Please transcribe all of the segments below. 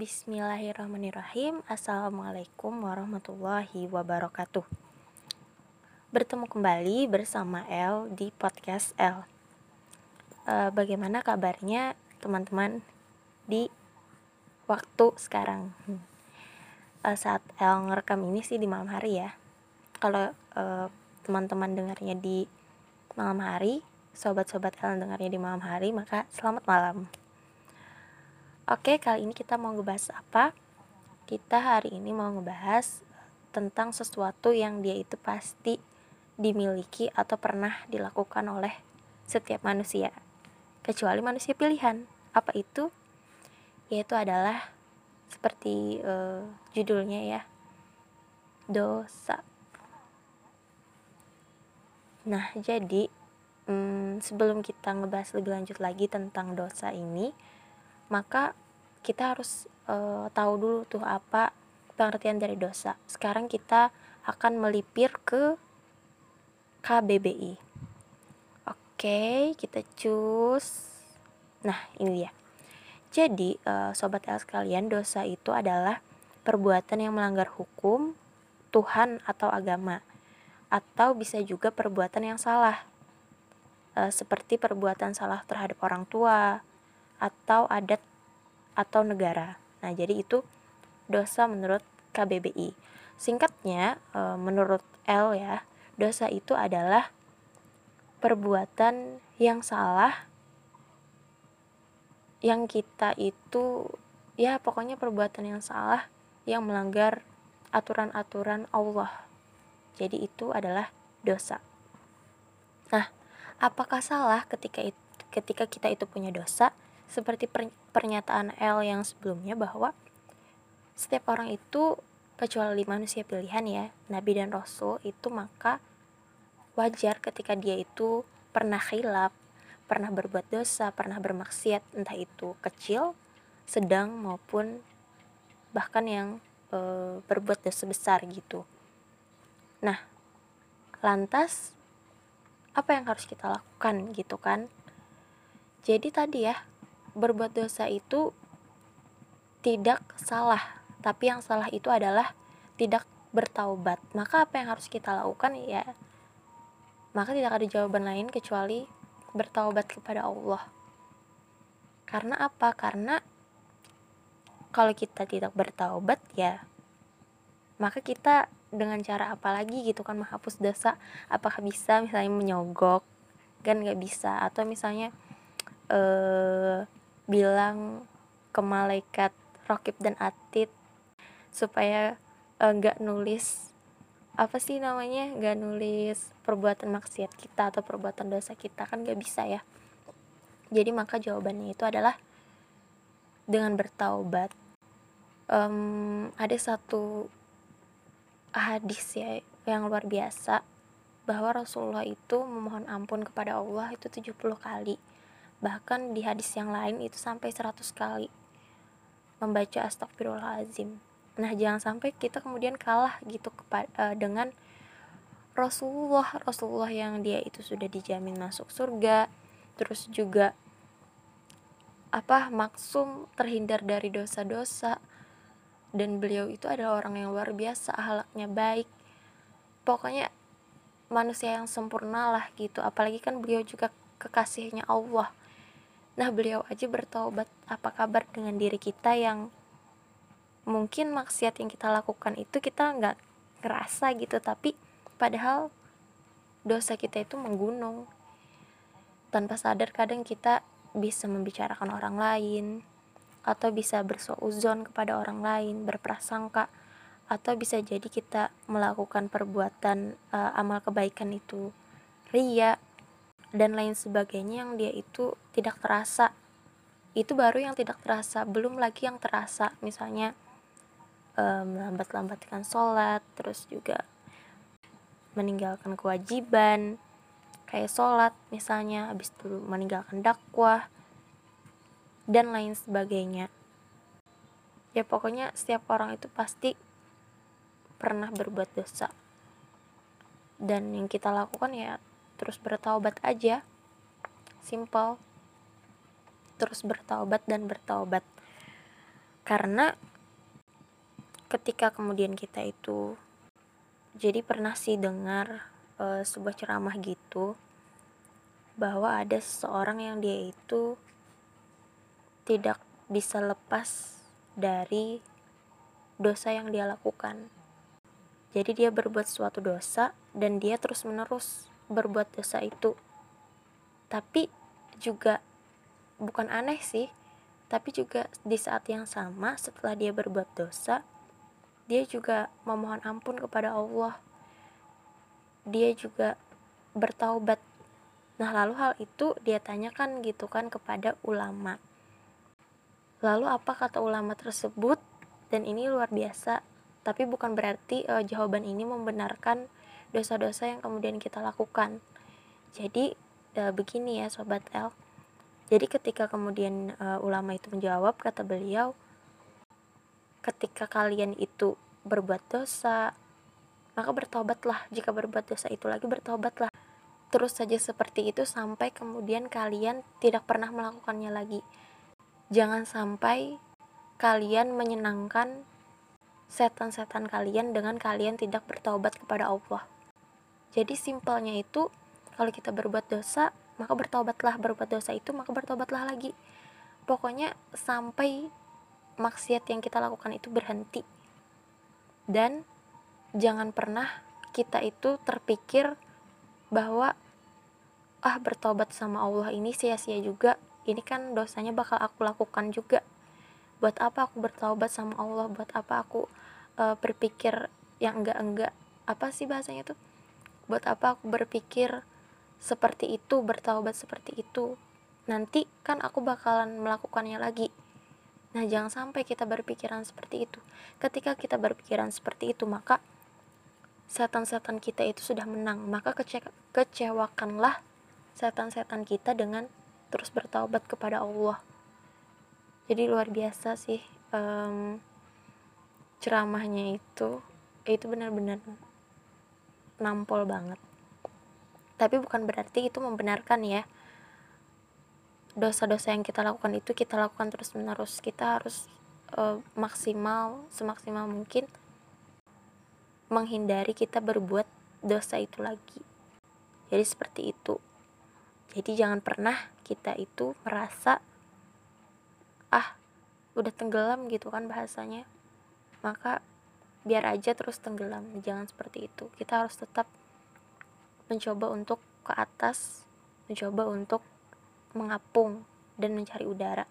Bismillahirrahmanirrahim. Assalamualaikum warahmatullahi wabarakatuh. Bertemu kembali bersama El di podcast El e, Bagaimana kabarnya teman-teman di waktu sekarang? E, Saat El ngerekam ini sih di malam hari ya. Kalau e, teman-teman dengarnya di malam hari Sobat-sobat El dengarnya di malam hari Maka selamat malam Oke, kali ini kita mau ngebahas apa? Kita hari ini mau ngebahas tentang sesuatu yang dia itu pasti dimiliki atau pernah dilakukan oleh setiap manusia, kecuali manusia pilihan. Apa itu? Yaitu adalah seperti uh, judulnya ya, dosa. Nah, jadi hmm, sebelum kita ngebahas lebih lanjut lagi tentang dosa ini, maka kita harus uh, tahu dulu tuh apa pengertian dari dosa. Sekarang kita akan melipir ke KBBI. Oke, kita cus. Nah, ini dia. Jadi, uh, sobat El sekalian, dosa itu adalah perbuatan yang melanggar hukum, Tuhan atau agama. Atau bisa juga perbuatan yang salah. Uh, seperti perbuatan salah terhadap orang tua, atau adat atau negara. Nah, jadi itu dosa menurut KBBI. Singkatnya, e, menurut L ya, dosa itu adalah perbuatan yang salah yang kita itu ya pokoknya perbuatan yang salah yang melanggar aturan-aturan Allah. Jadi itu adalah dosa. Nah, apakah salah ketika ketika kita itu punya dosa? Seperti pernyataan L yang sebelumnya bahwa setiap orang itu kecuali manusia pilihan ya, nabi dan rasul itu maka wajar ketika dia itu pernah khilaf, pernah berbuat dosa, pernah bermaksiat, entah itu kecil, sedang maupun bahkan yang e, berbuat dosa besar gitu. Nah, lantas apa yang harus kita lakukan gitu kan? Jadi tadi ya, berbuat dosa itu tidak salah, tapi yang salah itu adalah tidak bertaubat. Maka apa yang harus kita lakukan ya? Maka tidak ada jawaban lain kecuali bertaubat kepada Allah. Karena apa? Karena kalau kita tidak bertaubat ya maka kita dengan cara apa lagi gitu kan menghapus dosa apakah bisa misalnya menyogok kan nggak bisa atau misalnya eh bilang ke malaikat Rokib dan Atid supaya eh, nggak uh, nulis apa sih namanya nggak nulis perbuatan maksiat kita atau perbuatan dosa kita kan nggak bisa ya. Jadi maka jawabannya itu adalah dengan bertaubat. Um, ada satu hadis ya yang luar biasa bahwa Rasulullah itu memohon ampun kepada Allah itu 70 kali bahkan di hadis yang lain itu sampai 100 kali membaca astagfirullahalazim nah jangan sampai kita kemudian kalah gitu kepada uh, dengan Rasulullah. Rasulullah yang dia itu sudah dijamin masuk surga terus juga apa maksum terhindar dari dosa-dosa dan beliau itu adalah orang yang luar biasa ahlaknya baik. Pokoknya manusia yang sempurna lah gitu. Apalagi kan beliau juga kekasihnya Allah Nah, beliau aja bertobat. Apa kabar dengan diri kita yang mungkin maksiat yang kita lakukan itu kita nggak ngerasa gitu, tapi padahal dosa kita itu menggunung. Tanpa sadar kadang kita bisa membicarakan orang lain atau bisa bersuuzon kepada orang lain, berprasangka atau bisa jadi kita melakukan perbuatan uh, amal kebaikan itu ria dan lain sebagainya yang dia itu tidak terasa. Itu baru yang tidak terasa belum lagi yang terasa. Misalnya um, melambat-lambatkan sholat terus juga meninggalkan kewajiban kayak sholat misalnya habis itu meninggalkan dakwah dan lain sebagainya. Ya pokoknya setiap orang itu pasti pernah berbuat dosa. Dan yang kita lakukan ya terus bertaubat aja. Simple. Terus bertaubat dan bertaubat. Karena ketika kemudian kita itu jadi pernah sih dengar e, sebuah ceramah gitu bahwa ada seseorang yang dia itu tidak bisa lepas dari dosa yang dia lakukan. Jadi dia berbuat suatu dosa dan dia terus-menerus berbuat dosa itu. Tapi juga bukan aneh sih, tapi juga di saat yang sama setelah dia berbuat dosa, dia juga memohon ampun kepada Allah. Dia juga bertaubat. Nah, lalu hal itu dia tanyakan gitu kan kepada ulama. Lalu apa kata ulama tersebut? Dan ini luar biasa, tapi bukan berarti uh, jawaban ini membenarkan dosa-dosa yang kemudian kita lakukan. Jadi uh, begini ya sobat L. Jadi ketika kemudian uh, ulama itu menjawab kata beliau, ketika kalian itu berbuat dosa, maka bertobatlah. Jika berbuat dosa itu lagi, bertobatlah. Terus saja seperti itu sampai kemudian kalian tidak pernah melakukannya lagi. Jangan sampai kalian menyenangkan setan-setan kalian dengan kalian tidak bertobat kepada Allah. Jadi simpelnya itu kalau kita berbuat dosa, maka bertobatlah, berbuat dosa itu maka bertobatlah lagi. Pokoknya sampai maksiat yang kita lakukan itu berhenti. Dan jangan pernah kita itu terpikir bahwa ah bertobat sama Allah ini sia-sia juga. Ini kan dosanya bakal aku lakukan juga. Buat apa aku bertobat sama Allah? Buat apa aku uh, berpikir yang enggak-enggak? Apa sih bahasanya tuh buat apa aku berpikir seperti itu bertobat seperti itu nanti kan aku bakalan melakukannya lagi Nah, jangan sampai kita berpikiran seperti itu. Ketika kita berpikiran seperti itu, maka setan-setan kita itu sudah menang. Maka kece kecewakanlah setan-setan kita dengan terus bertaubat kepada Allah. Jadi luar biasa sih um, ceramahnya itu, itu benar-benar nampol banget. Tapi bukan berarti itu membenarkan ya. Dosa-dosa yang kita lakukan itu kita lakukan terus menerus kita harus uh, maksimal semaksimal mungkin menghindari kita berbuat dosa itu lagi. Jadi seperti itu. Jadi jangan pernah kita itu merasa ah udah tenggelam gitu kan bahasanya. Maka biar aja terus tenggelam jangan seperti itu kita harus tetap mencoba untuk ke atas mencoba untuk mengapung dan mencari udara.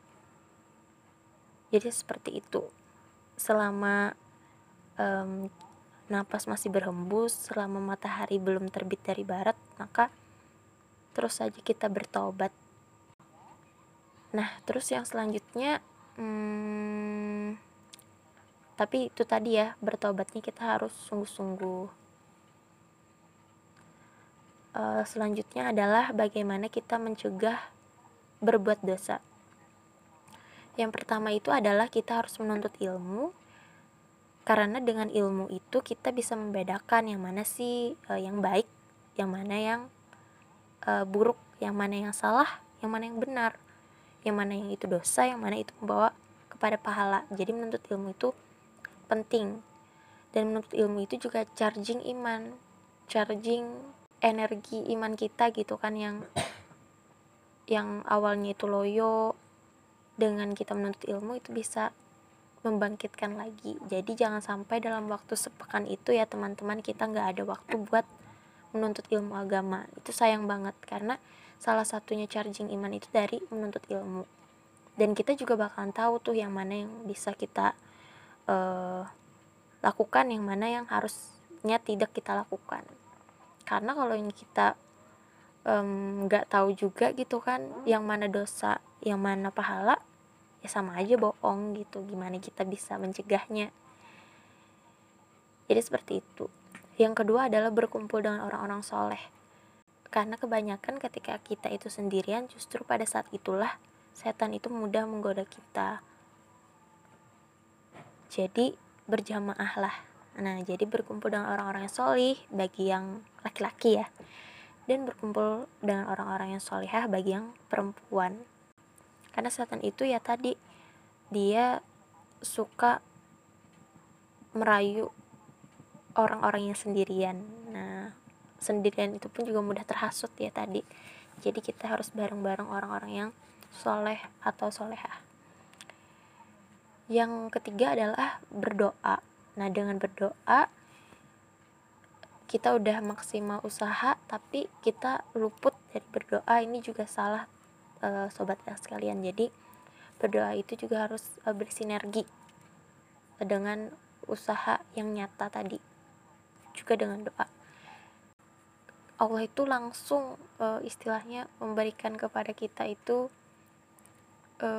Jadi seperti itu. Selama um, napas masih berhembus, selama matahari belum terbit dari barat, maka terus saja kita bertobat. Nah, terus yang selanjutnya, hmm, tapi itu tadi ya, bertobatnya kita harus sungguh-sungguh. Uh, selanjutnya adalah bagaimana kita mencegah berbuat dosa. Yang pertama itu adalah kita harus menuntut ilmu, karena dengan ilmu itu kita bisa membedakan yang mana sih uh, yang baik, yang mana yang uh, buruk, yang mana yang salah, yang mana yang benar, yang mana yang itu dosa, yang mana itu membawa kepada pahala. Jadi menuntut ilmu itu penting. Dan menuntut ilmu itu juga charging iman, charging energi iman kita gitu kan yang yang awalnya itu loyo dengan kita menuntut ilmu itu bisa membangkitkan lagi. Jadi jangan sampai dalam waktu sepekan itu ya teman-teman kita nggak ada waktu buat menuntut ilmu agama. Itu sayang banget karena salah satunya charging iman itu dari menuntut ilmu. Dan kita juga bakalan tahu tuh yang mana yang bisa kita uh, lakukan yang mana yang harusnya tidak kita lakukan. Karena kalau yang kita nggak um, tahu juga gitu kan yang mana dosa yang mana pahala ya sama aja bohong gitu. Gimana kita bisa mencegahnya? Jadi seperti itu. Yang kedua adalah berkumpul dengan orang-orang soleh. Karena kebanyakan ketika kita itu sendirian justru pada saat itulah setan itu mudah menggoda kita jadi berjamaah lah. Nah jadi berkumpul dengan orang-orang yang solih bagi yang laki-laki ya. Dan berkumpul dengan orang-orang yang solihah bagi yang perempuan. Karena setan itu ya tadi dia suka merayu orang-orang yang sendirian. Nah sendirian itu pun juga mudah terhasut ya tadi. Jadi kita harus bareng-bareng orang-orang yang soleh atau solehah yang ketiga adalah berdoa. Nah dengan berdoa kita udah maksimal usaha tapi kita luput dari berdoa. Ini juga salah uh, sobat sekalian. Jadi berdoa itu juga harus uh, bersinergi dengan usaha yang nyata tadi juga dengan doa. Allah itu langsung e, istilahnya memberikan kepada kita itu e,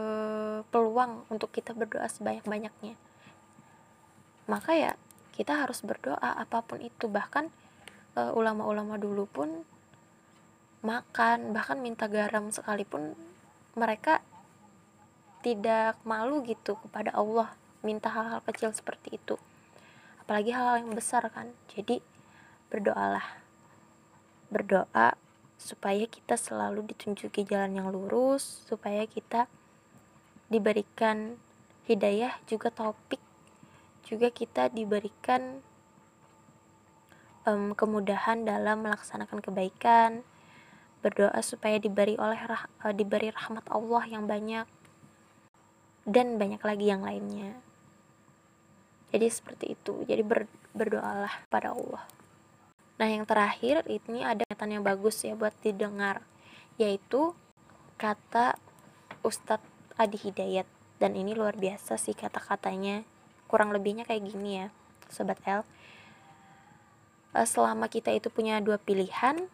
peluang untuk kita berdoa sebanyak-banyaknya. Maka ya kita harus berdoa apa pun itu. Bahkan e, ulama-ulama dulu pun makan bahkan minta garam sekalipun mereka tidak malu gitu kepada Allah minta hal-hal kecil seperti itu. Apalagi hal-hal yang besar kan. Jadi berdoalah. Berdoa supaya kita selalu ditunjuki jalan yang lurus supaya kita diberikan hidayah juga topik juga kita diberikan um, kemudahan dalam melaksanakan kebaikan berdoa supaya diberi oleh rah, uh, diberi rahmat Allah yang banyak dan banyak lagi yang lainnya. Jadi seperti itu. Jadi ber, berdoalah pada Allah. Nah, yang terakhir ini ada kata yang bagus ya buat didengar, yaitu kata Ustadz Adi Hidayat. Dan ini luar biasa sih kata-katanya. Kurang lebihnya kayak gini ya, Sobat L. Eh, selama kita itu punya dua pilihan,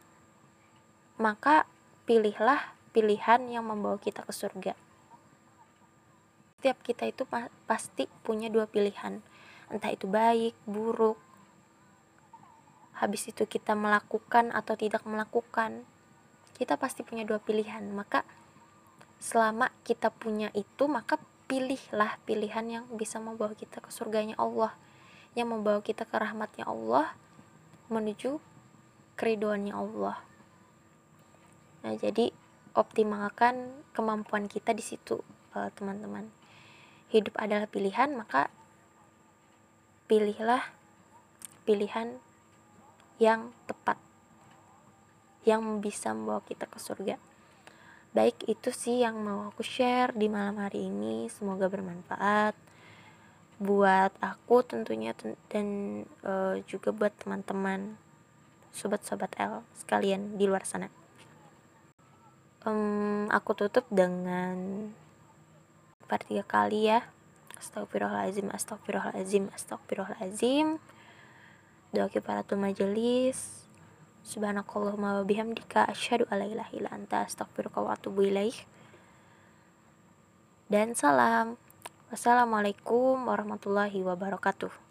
maka pilihlah pilihan yang membawa kita ke surga. Setiap kita itu pasti punya dua pilihan, entah itu baik, buruk, habis itu kita melakukan atau tidak melakukan kita pasti punya dua pilihan maka selama kita punya itu maka pilihlah pilihan yang bisa membawa kita ke surganya Allah. Yang membawa kita ke rahmatnya Allah menuju keriduannya Allah. Nah jadi optimalkan kemampuan kita di situ eh, teman-teman. Hidup adalah pilihan maka pilihlah pilihan yang tepat yang bisa membawa kita ke surga baik itu sih yang mau aku share di malam hari ini. Semoga bermanfaat buat aku tentunya dan uh, juga buat teman-teman sobat-sobat L sekalian di luar sana. Um, aku tutup dengan part tiga kali ya. Astagfirullahaladzim, astagfirullahaladzim, astagfirullahaladzim doa kifaratul majelis subhanakallahumma wa bihamdika asyhadu alla ilaha illa anta astaghfiruka wa atubu ilaik dan salam. Wassalamualaikum warahmatullahi wabarakatuh